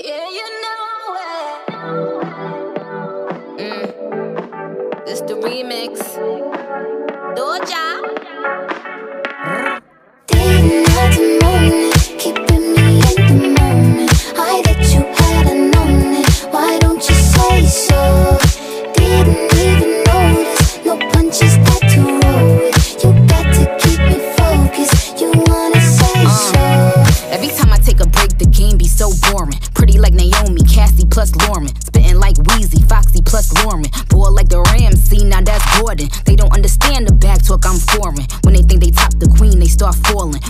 Yeah, you know it. Mm. This the remix. Doja. Plus. Spitting like Wheezy, Foxy plus Lauren. Boy like the Ramsey, now that's Gordon. They don't understand the back talk, I'm foreign. When they think they top the queen, they start falling.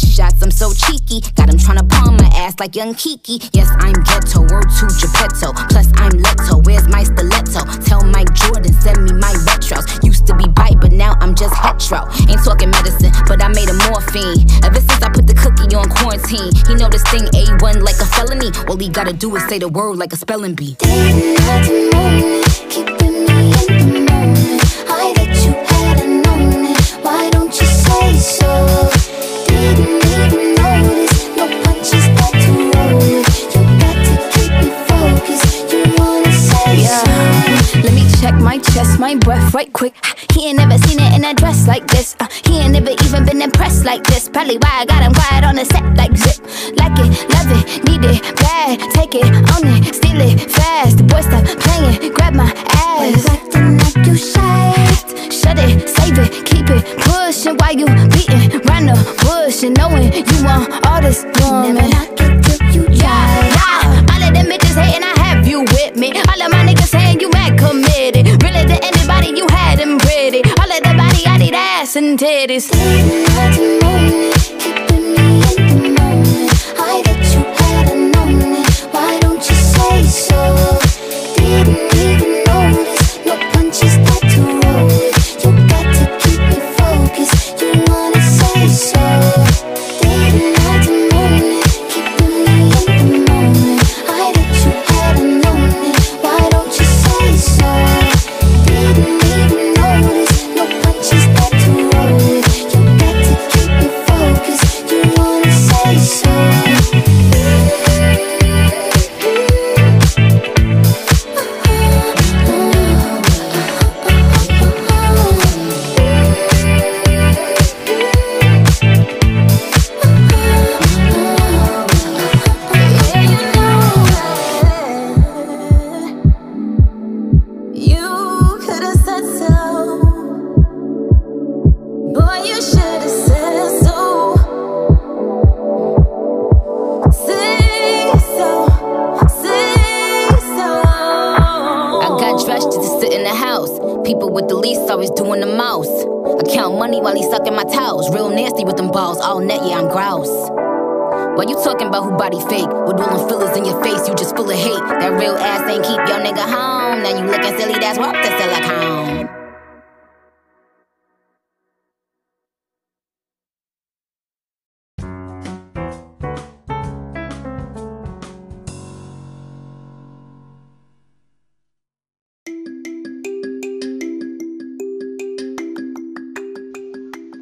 Shots, I'm so cheeky. Got them tryna palm my ass like young Kiki. Yes, I'm ghetto, word to Geppetto. Plus, I'm Leto, where's my stiletto? Tell Mike Jordan, send me my retros. Used to be bite, but now I'm just hetero. Ain't talking medicine, but I made a morphine. Ever since I put the cookie on quarantine, he know this thing A1 like a felony. All he gotta do is say the word like a spelling bee. Didn't my breath right quick. He ain't never seen it in a dress like this. Uh, he ain't never even been impressed like this. Probably why I got him quiet on the set like zip. Like it, love it, need it, bad. Take it, own it, steal it, fast. The boy stop playing, grab my ass. acting like you shy. Shut it, save it, keep it pushing while you beating round the bush and knowing you want all this Never woman. knock it till you Yeah, try. yeah. All of them bitches hating, I have you with me. All of my had known it. Why don't you say so? Didn't even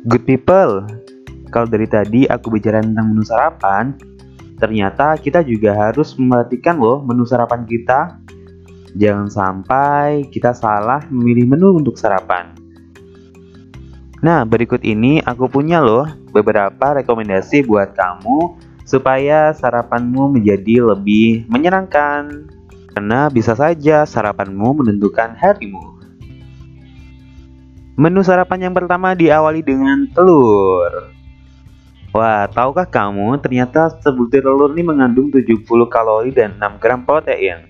Good people, kalau dari tadi aku bicara tentang menu sarapan, ternyata kita juga harus memperhatikan loh menu sarapan kita. Jangan sampai kita salah memilih menu untuk sarapan. Nah, berikut ini aku punya loh beberapa rekomendasi buat kamu supaya sarapanmu menjadi lebih menyenangkan. Karena bisa saja sarapanmu menentukan harimu. Menu sarapan yang pertama diawali dengan telur. Wah, tahukah kamu ternyata sebutir telur ini mengandung 70 kalori dan 6 gram protein.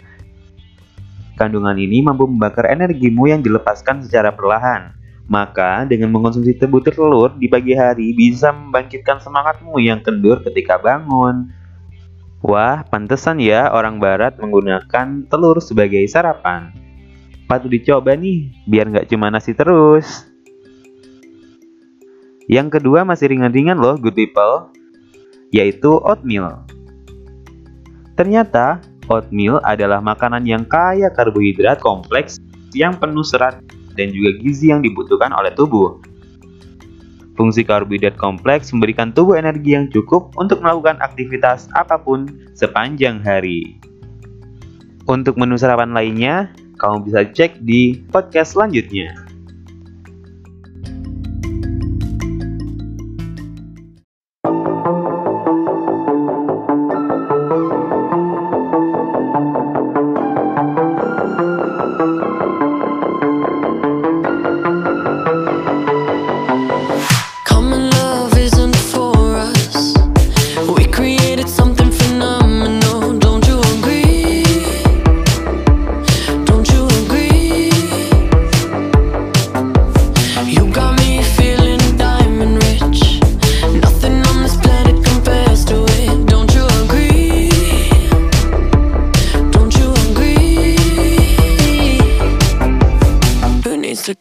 Kandungan ini mampu membakar energimu yang dilepaskan secara perlahan. Maka, dengan mengonsumsi sebutir telur di pagi hari bisa membangkitkan semangatmu yang kendur ketika bangun. Wah, pantesan ya orang barat menggunakan telur sebagai sarapan patut dicoba nih, biar nggak cuma nasi terus. Yang kedua masih ringan-ringan loh good people, yaitu oatmeal. Ternyata oatmeal adalah makanan yang kaya karbohidrat kompleks yang penuh serat dan juga gizi yang dibutuhkan oleh tubuh. Fungsi karbohidrat kompleks memberikan tubuh energi yang cukup untuk melakukan aktivitas apa pun sepanjang hari. Untuk menu sarapan lainnya, kamu bisa cek di podcast selanjutnya.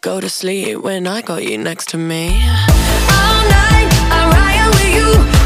go to sleep when I got you next to me. All night, I'm riding with you.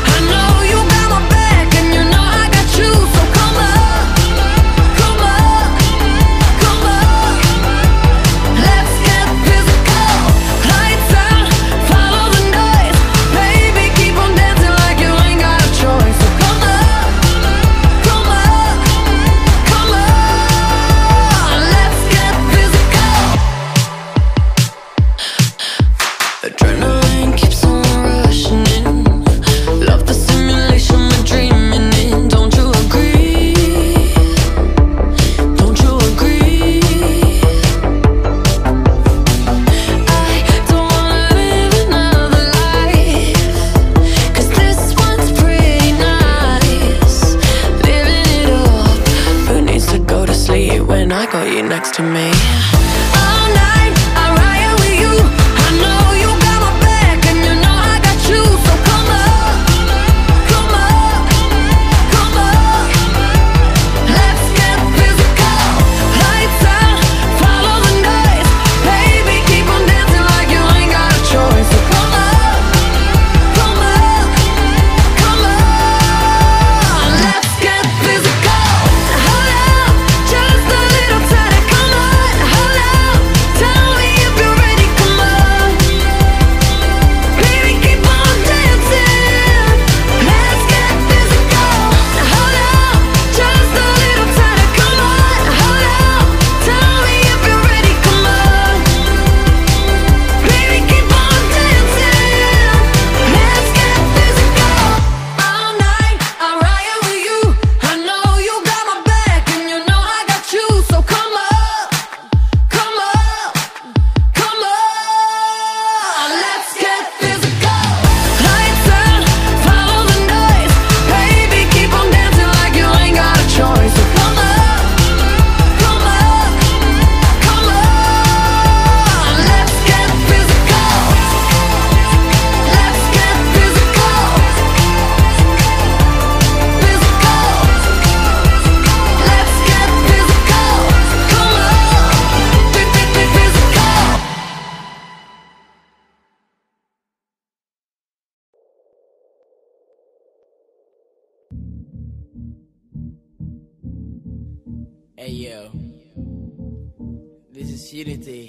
virginity.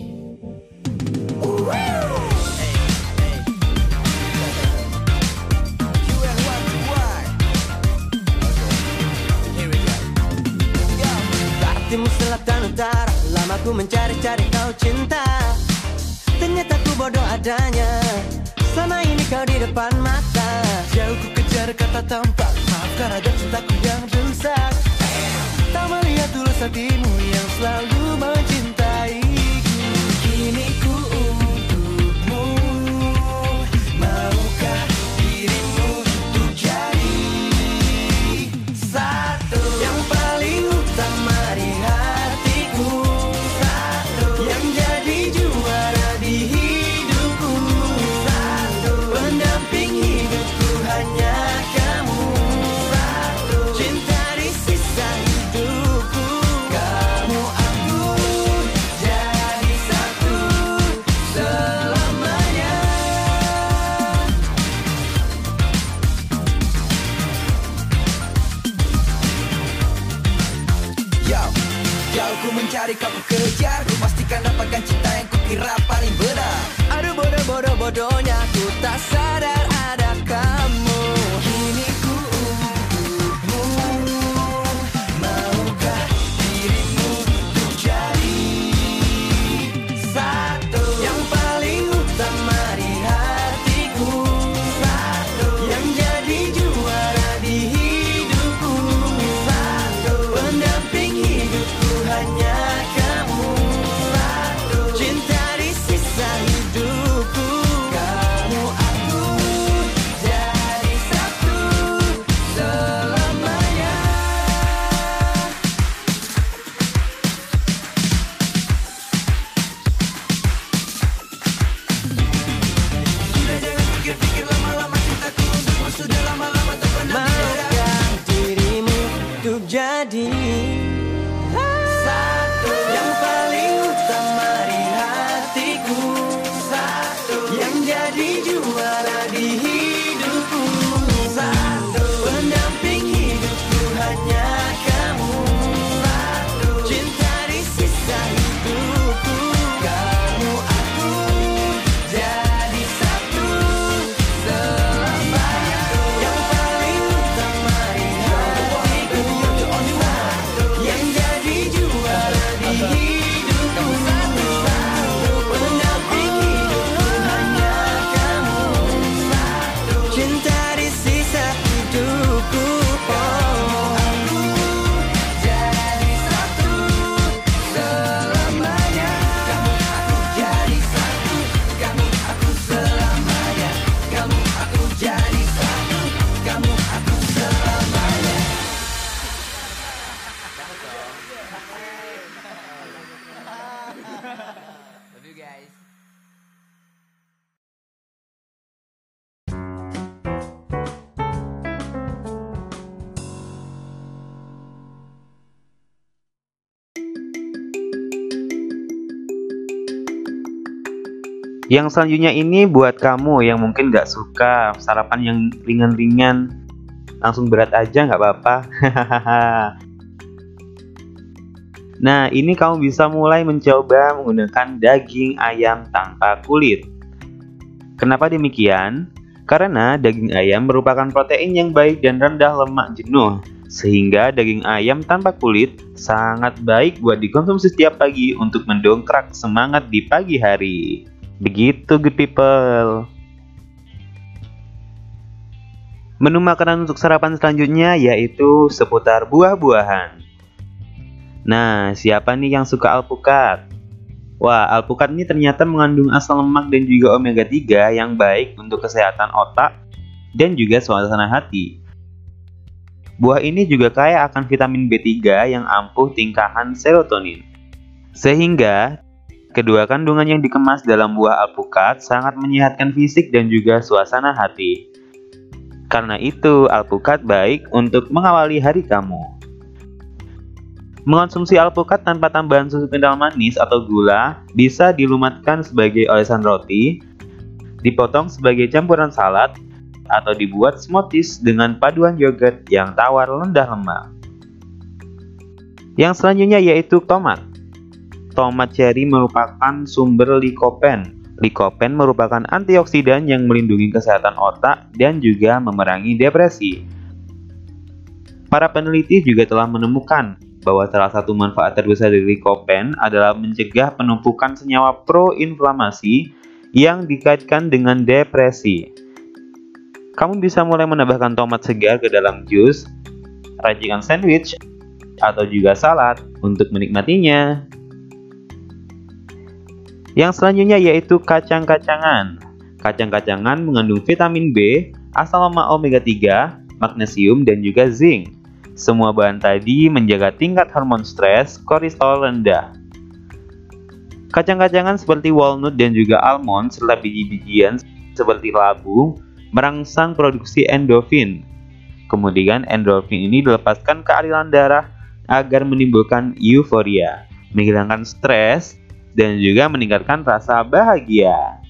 Yang selanjutnya ini buat kamu yang mungkin nggak suka sarapan yang ringan-ringan, langsung berat aja nggak apa-apa. nah, ini kamu bisa mulai mencoba menggunakan daging ayam tanpa kulit. Kenapa demikian? Karena daging ayam merupakan protein yang baik dan rendah lemak jenuh, sehingga daging ayam tanpa kulit sangat baik buat dikonsumsi setiap pagi untuk mendongkrak semangat di pagi hari. Begitu good people. Menu makanan untuk sarapan selanjutnya yaitu seputar buah-buahan. Nah, siapa nih yang suka alpukat? Wah, alpukat ini ternyata mengandung asam lemak dan juga omega 3 yang baik untuk kesehatan otak dan juga suasana hati. Buah ini juga kaya akan vitamin B3 yang ampuh tingkahan serotonin. Sehingga Kedua kandungan yang dikemas dalam buah alpukat sangat menyehatkan fisik dan juga suasana hati. Karena itu, alpukat baik untuk mengawali hari kamu. Mengonsumsi alpukat tanpa tambahan susu kental manis atau gula bisa dilumatkan sebagai olesan roti, dipotong sebagai campuran salad, atau dibuat smoothies dengan paduan yogurt yang tawar rendah lemak. Yang selanjutnya yaitu tomat. Tomat cherry merupakan sumber likopen. Likopen merupakan antioksidan yang melindungi kesehatan otak dan juga memerangi depresi. Para peneliti juga telah menemukan bahwa salah satu manfaat terbesar dari likopen adalah mencegah penumpukan senyawa proinflamasi yang dikaitkan dengan depresi. Kamu bisa mulai menambahkan tomat segar ke dalam jus, racikan sandwich, atau juga salad untuk menikmatinya. Yang selanjutnya yaitu kacang-kacangan. Kacang-kacangan mengandung vitamin B, asam lemak omega 3, magnesium, dan juga zinc. Semua bahan tadi menjaga tingkat hormon stres, kolesterol rendah. Kacang-kacangan seperti walnut dan juga almond serta biji-bijian seperti labu merangsang produksi endorfin. Kemudian endorfin ini dilepaskan ke aliran darah agar menimbulkan euforia, menghilangkan stres, dan juga meningkatkan rasa bahagia.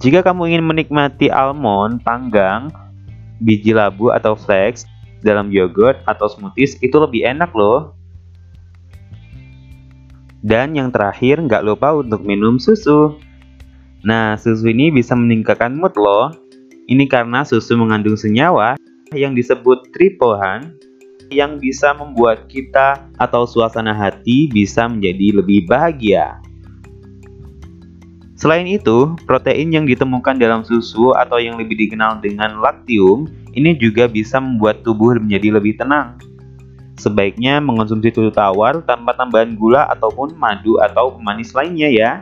Jika kamu ingin menikmati almond panggang, biji labu atau flax dalam yogurt atau smoothies itu lebih enak loh. Dan yang terakhir nggak lupa untuk minum susu. Nah, susu ini bisa meningkatkan mood loh. Ini karena susu mengandung senyawa yang disebut tripohan yang bisa membuat kita atau suasana hati bisa menjadi lebih bahagia. Selain itu, protein yang ditemukan dalam susu atau yang lebih dikenal dengan laktium ini juga bisa membuat tubuh menjadi lebih tenang. Sebaiknya mengonsumsi susu tawar tanpa tambahan gula ataupun madu atau pemanis lainnya ya.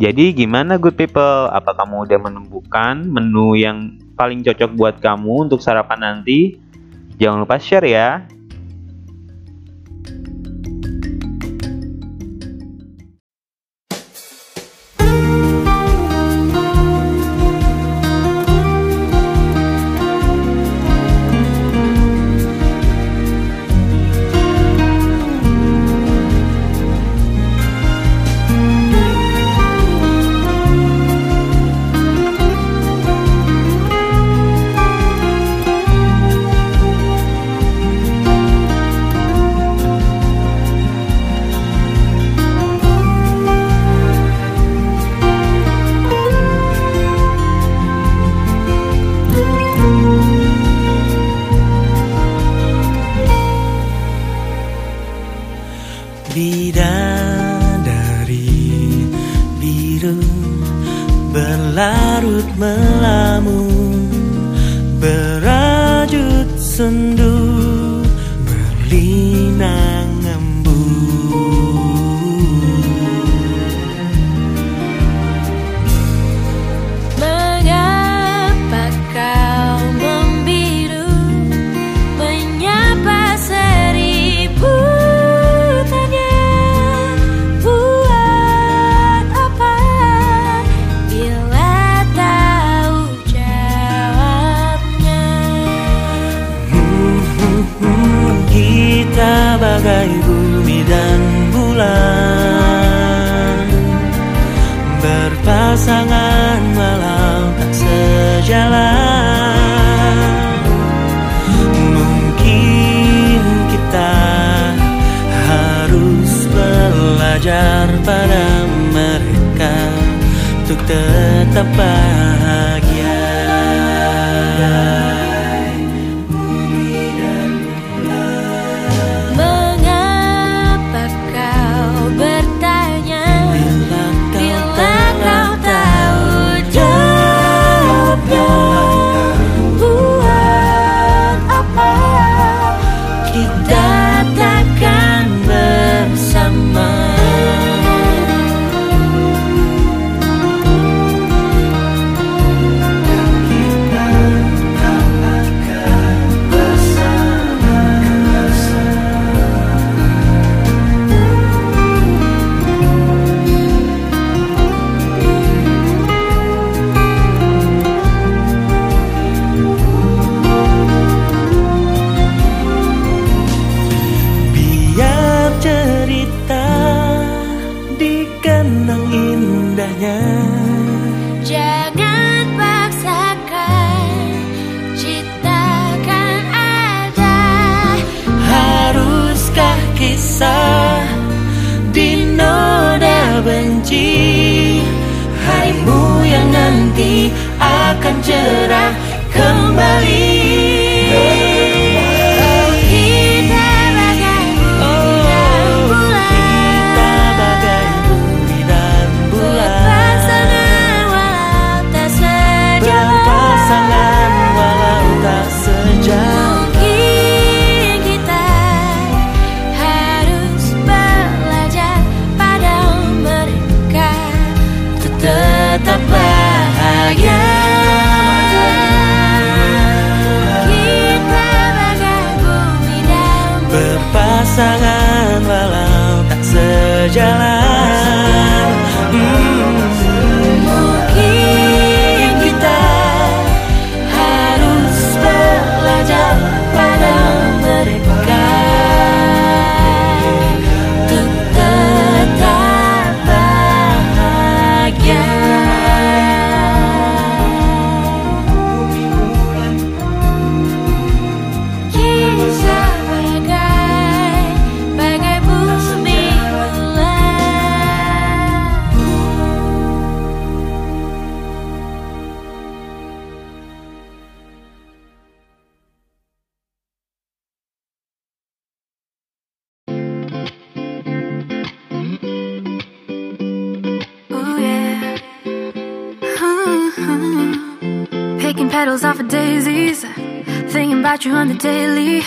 Jadi gimana good people? Apa kamu udah menemukan menu yang paling cocok buat kamu untuk sarapan nanti? Jangan lupa share ya. Untuk kisah dinoda benci Harimu yang nanti akan cerah kembali petals off of daisies. Thinking about you on the daily.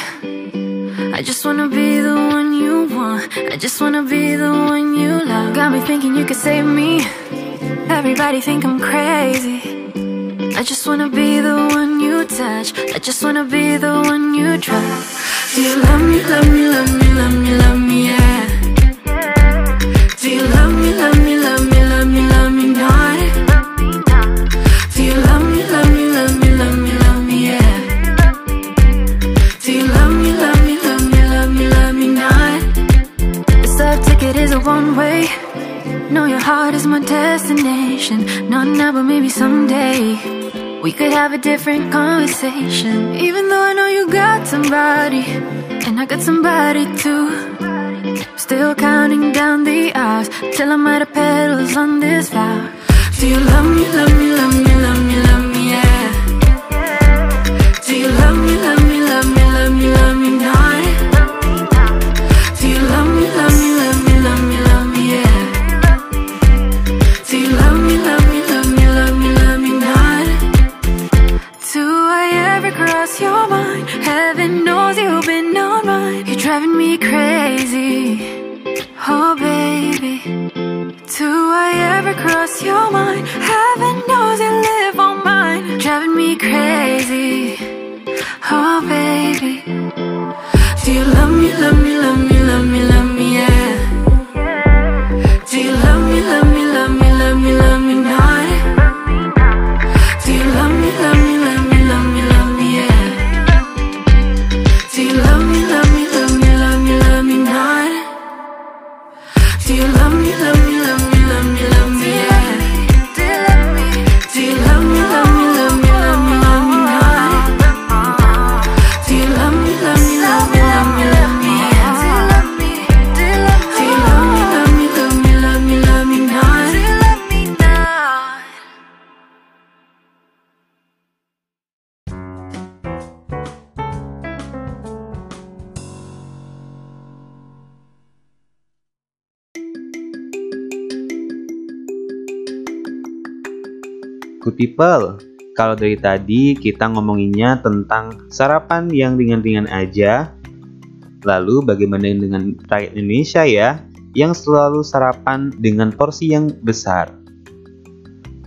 I just wanna be the one you want. I just wanna be the one you love. Got me thinking you could save me. Everybody think I'm crazy. I just wanna be the one you touch. I just wanna be the one you trust. Do you love me, love me, love me, love me, love me, yeah? Destination. Not now, but maybe someday. We could have a different conversation. Even though I know you got somebody, and I got somebody too. Still counting down the hours till I'm out of petals on this flower. Do you love me, love me, love me, love me, love me, People, kalau dari tadi kita ngomonginnya tentang sarapan yang ringan-ringan aja. Lalu bagaimana dengan rakyat Indonesia ya, yang selalu sarapan dengan porsi yang besar?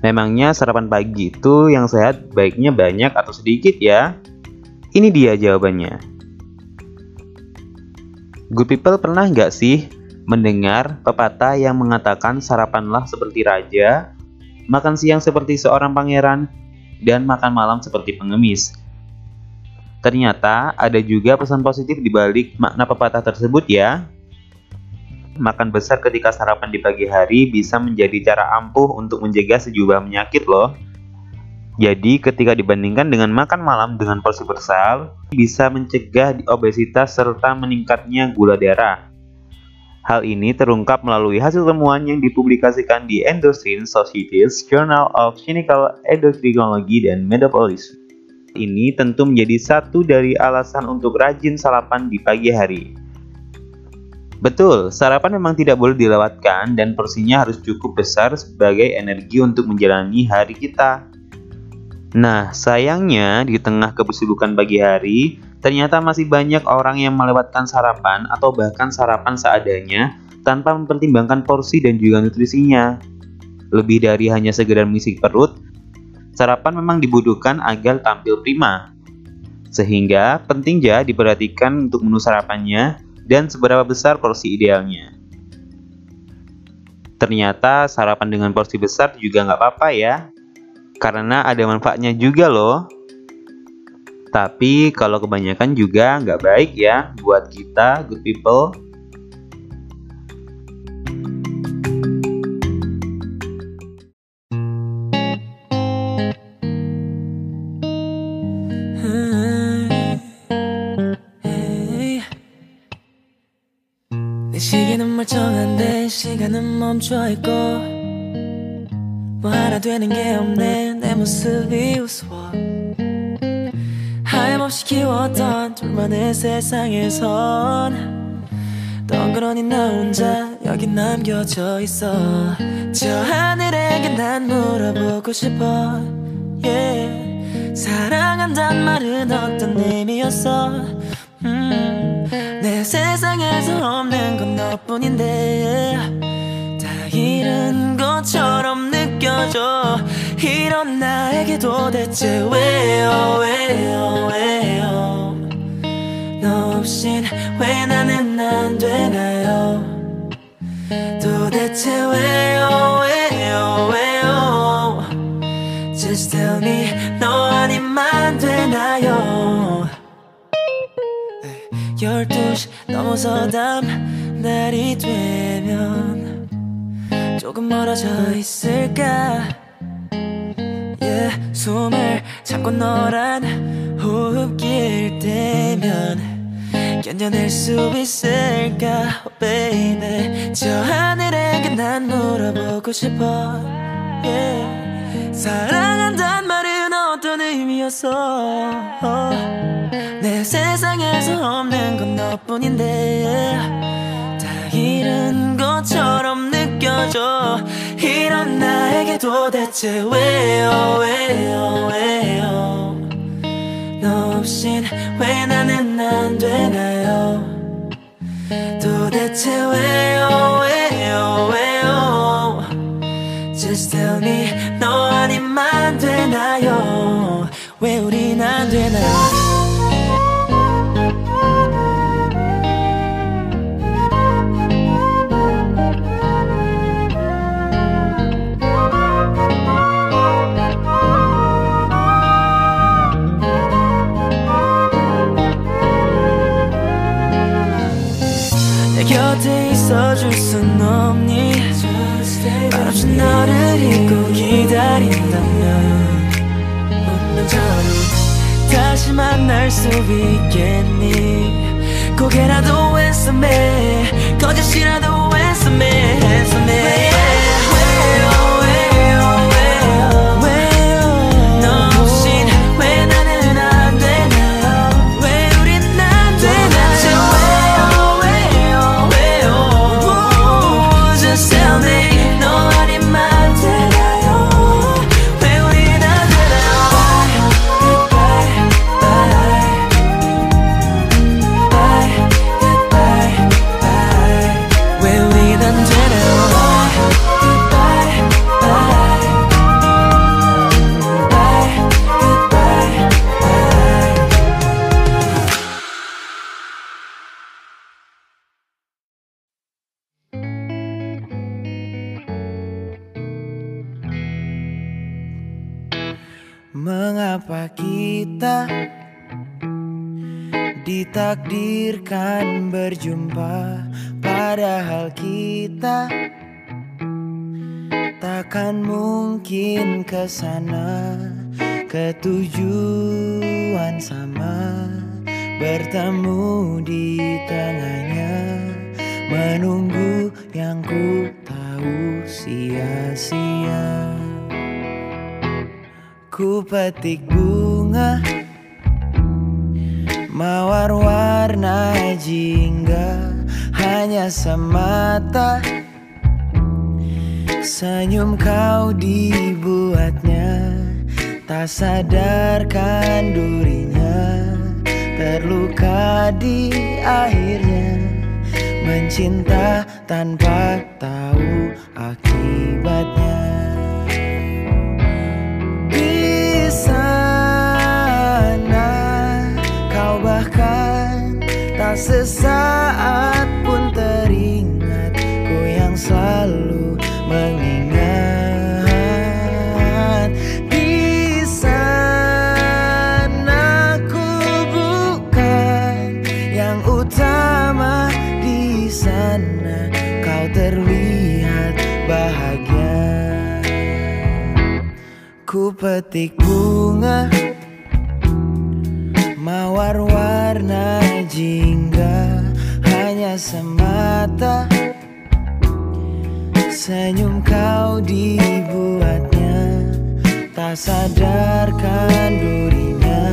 Memangnya sarapan pagi itu yang sehat baiknya banyak atau sedikit ya? Ini dia jawabannya. Good people pernah nggak sih mendengar pepatah yang mengatakan sarapanlah seperti raja, makan siang seperti seorang pangeran, dan makan malam seperti pengemis. Ternyata ada juga pesan positif di balik makna pepatah tersebut ya. Makan besar ketika sarapan di pagi hari bisa menjadi cara ampuh untuk mencegah sejumlah penyakit loh. Jadi ketika dibandingkan dengan makan malam dengan porsi besar, bisa mencegah obesitas serta meningkatnya gula darah. Hal ini terungkap melalui hasil temuan yang dipublikasikan di Endocrine Society's Journal of Clinical Endocrinology dan Metabolism. Ini tentu menjadi satu dari alasan untuk rajin sarapan di pagi hari. Betul, sarapan memang tidak boleh dilewatkan dan porsinya harus cukup besar sebagai energi untuk menjalani hari kita. Nah, sayangnya di tengah kesibukan pagi hari, ternyata masih banyak orang yang melewatkan sarapan atau bahkan sarapan seadanya tanpa mempertimbangkan porsi dan juga nutrisinya. Lebih dari hanya sekedar mengisi perut, sarapan memang dibutuhkan agar tampil prima. Sehingga penting ya diperhatikan untuk menu sarapannya dan seberapa besar porsi idealnya. Ternyata sarapan dengan porsi besar juga nggak apa-apa ya, karena ada manfaatnya juga loh. Tapi kalau kebanyakan juga nggak baik ya buat kita good people. 내 시계는 멀쩡한데 시간은 멈춰있고 뭐 하나 되는 게 없네 내 모습이 우스워 하염없이 키웠던 둘만의 세상에선 덩그러니 나 혼자 여기 남겨져 있어. 저 하늘에게 난 물어보고 싶어. Yeah. 사랑한단 말은 어떤 의미였어? 음, 내 세상에서 없는 건 너뿐인데 다 잃은 것처럼 느껴져 이런 나에게 도대체 왜요 왜요 왜요? 너 없인 왜 나는 안 되나요? 도대체 왜요 왜요 왜요? Just tell me 너 아니면 되나요? 12시 넘어서 다음 날이 되면 조금 멀어져 있을까 숨을 참고 너란 호흡길 때면 견뎌낼 수 있을까 oh, baby 저 하늘에게 난 물어보고 싶어 yeah. 사랑한단 말은 어떤 의미였어 내 세상에서 없는 건 너뿐인데 다 잃은 것처럼 느껴져. 이런 나에게 도대체 왜요 왜요 왜요? 너 없인 왜 나는 안 되나요? 도대체 왜요 왜요 왜요 만날 수 있겠니? 고개라도 했음에 거짓이라도 했음에 했음에 ditakdirkan berjumpa Padahal kita takkan mungkin ke sana. Ketujuan sama bertemu di tengahnya Menunggu yang ku tahu sia-sia. Ku petik bunga Mawar warna jingga Hanya semata. Senyum kau dibuatnya Tak sadarkan durinya Terluka di akhirnya Mencinta tanpa tahu akibatnya sesaat pun teringat ku yang selalu mengingat. Di sana ku bukan yang utama di sana kau terlihat bahagia. Ku petik bunga Mawar warna Hanya semata. Senyum kau dibuatnya. Tak sadarkan durinya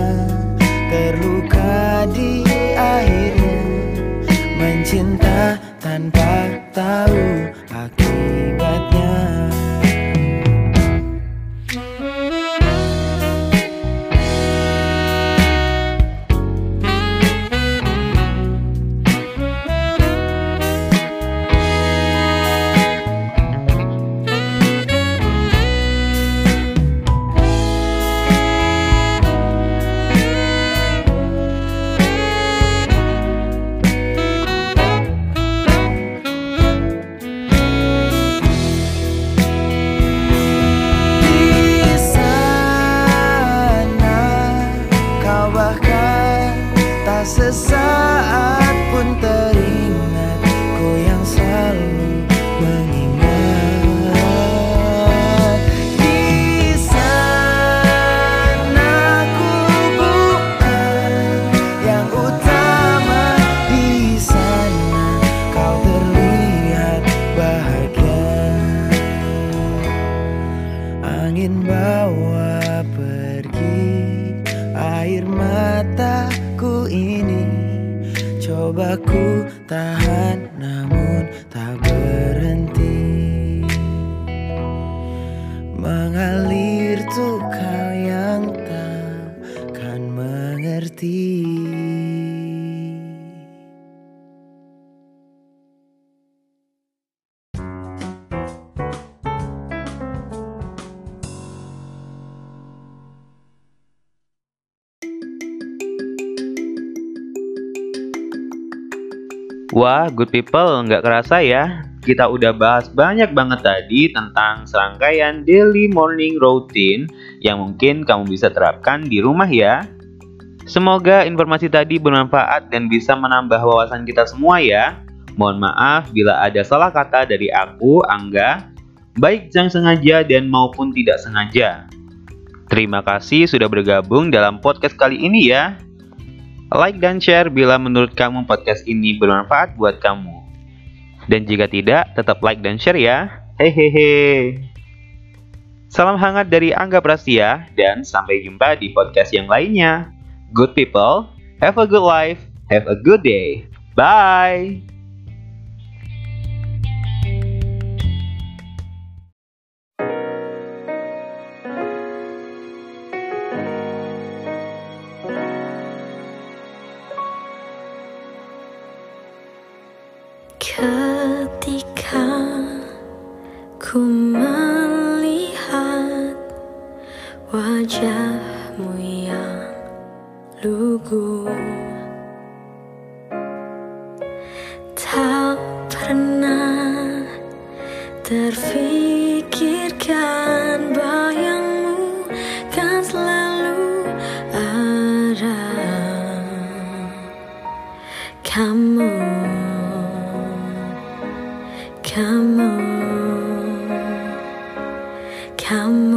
Terluka di akhirnya. Mencinta tanpa tahu Coba ku Wah, good people, nggak kerasa ya. Kita udah bahas banyak banget tadi tentang serangkaian daily morning routine yang mungkin kamu bisa terapkan di rumah ya. Semoga informasi tadi bermanfaat dan bisa menambah wawasan kita semua ya. Mohon maaf bila ada salah kata dari aku, Angga, baik yang sengaja dan maupun tidak sengaja. Terima kasih sudah bergabung dalam podcast kali ini ya. Like dan share bila menurut kamu podcast ini bermanfaat buat kamu. Dan jika tidak, tetap like dan share ya. Hehehe. Salam hangat dari Angga Prastia dan sampai jumpa di podcast yang lainnya. Good people, have a good life, have a good day. Bye. Kamu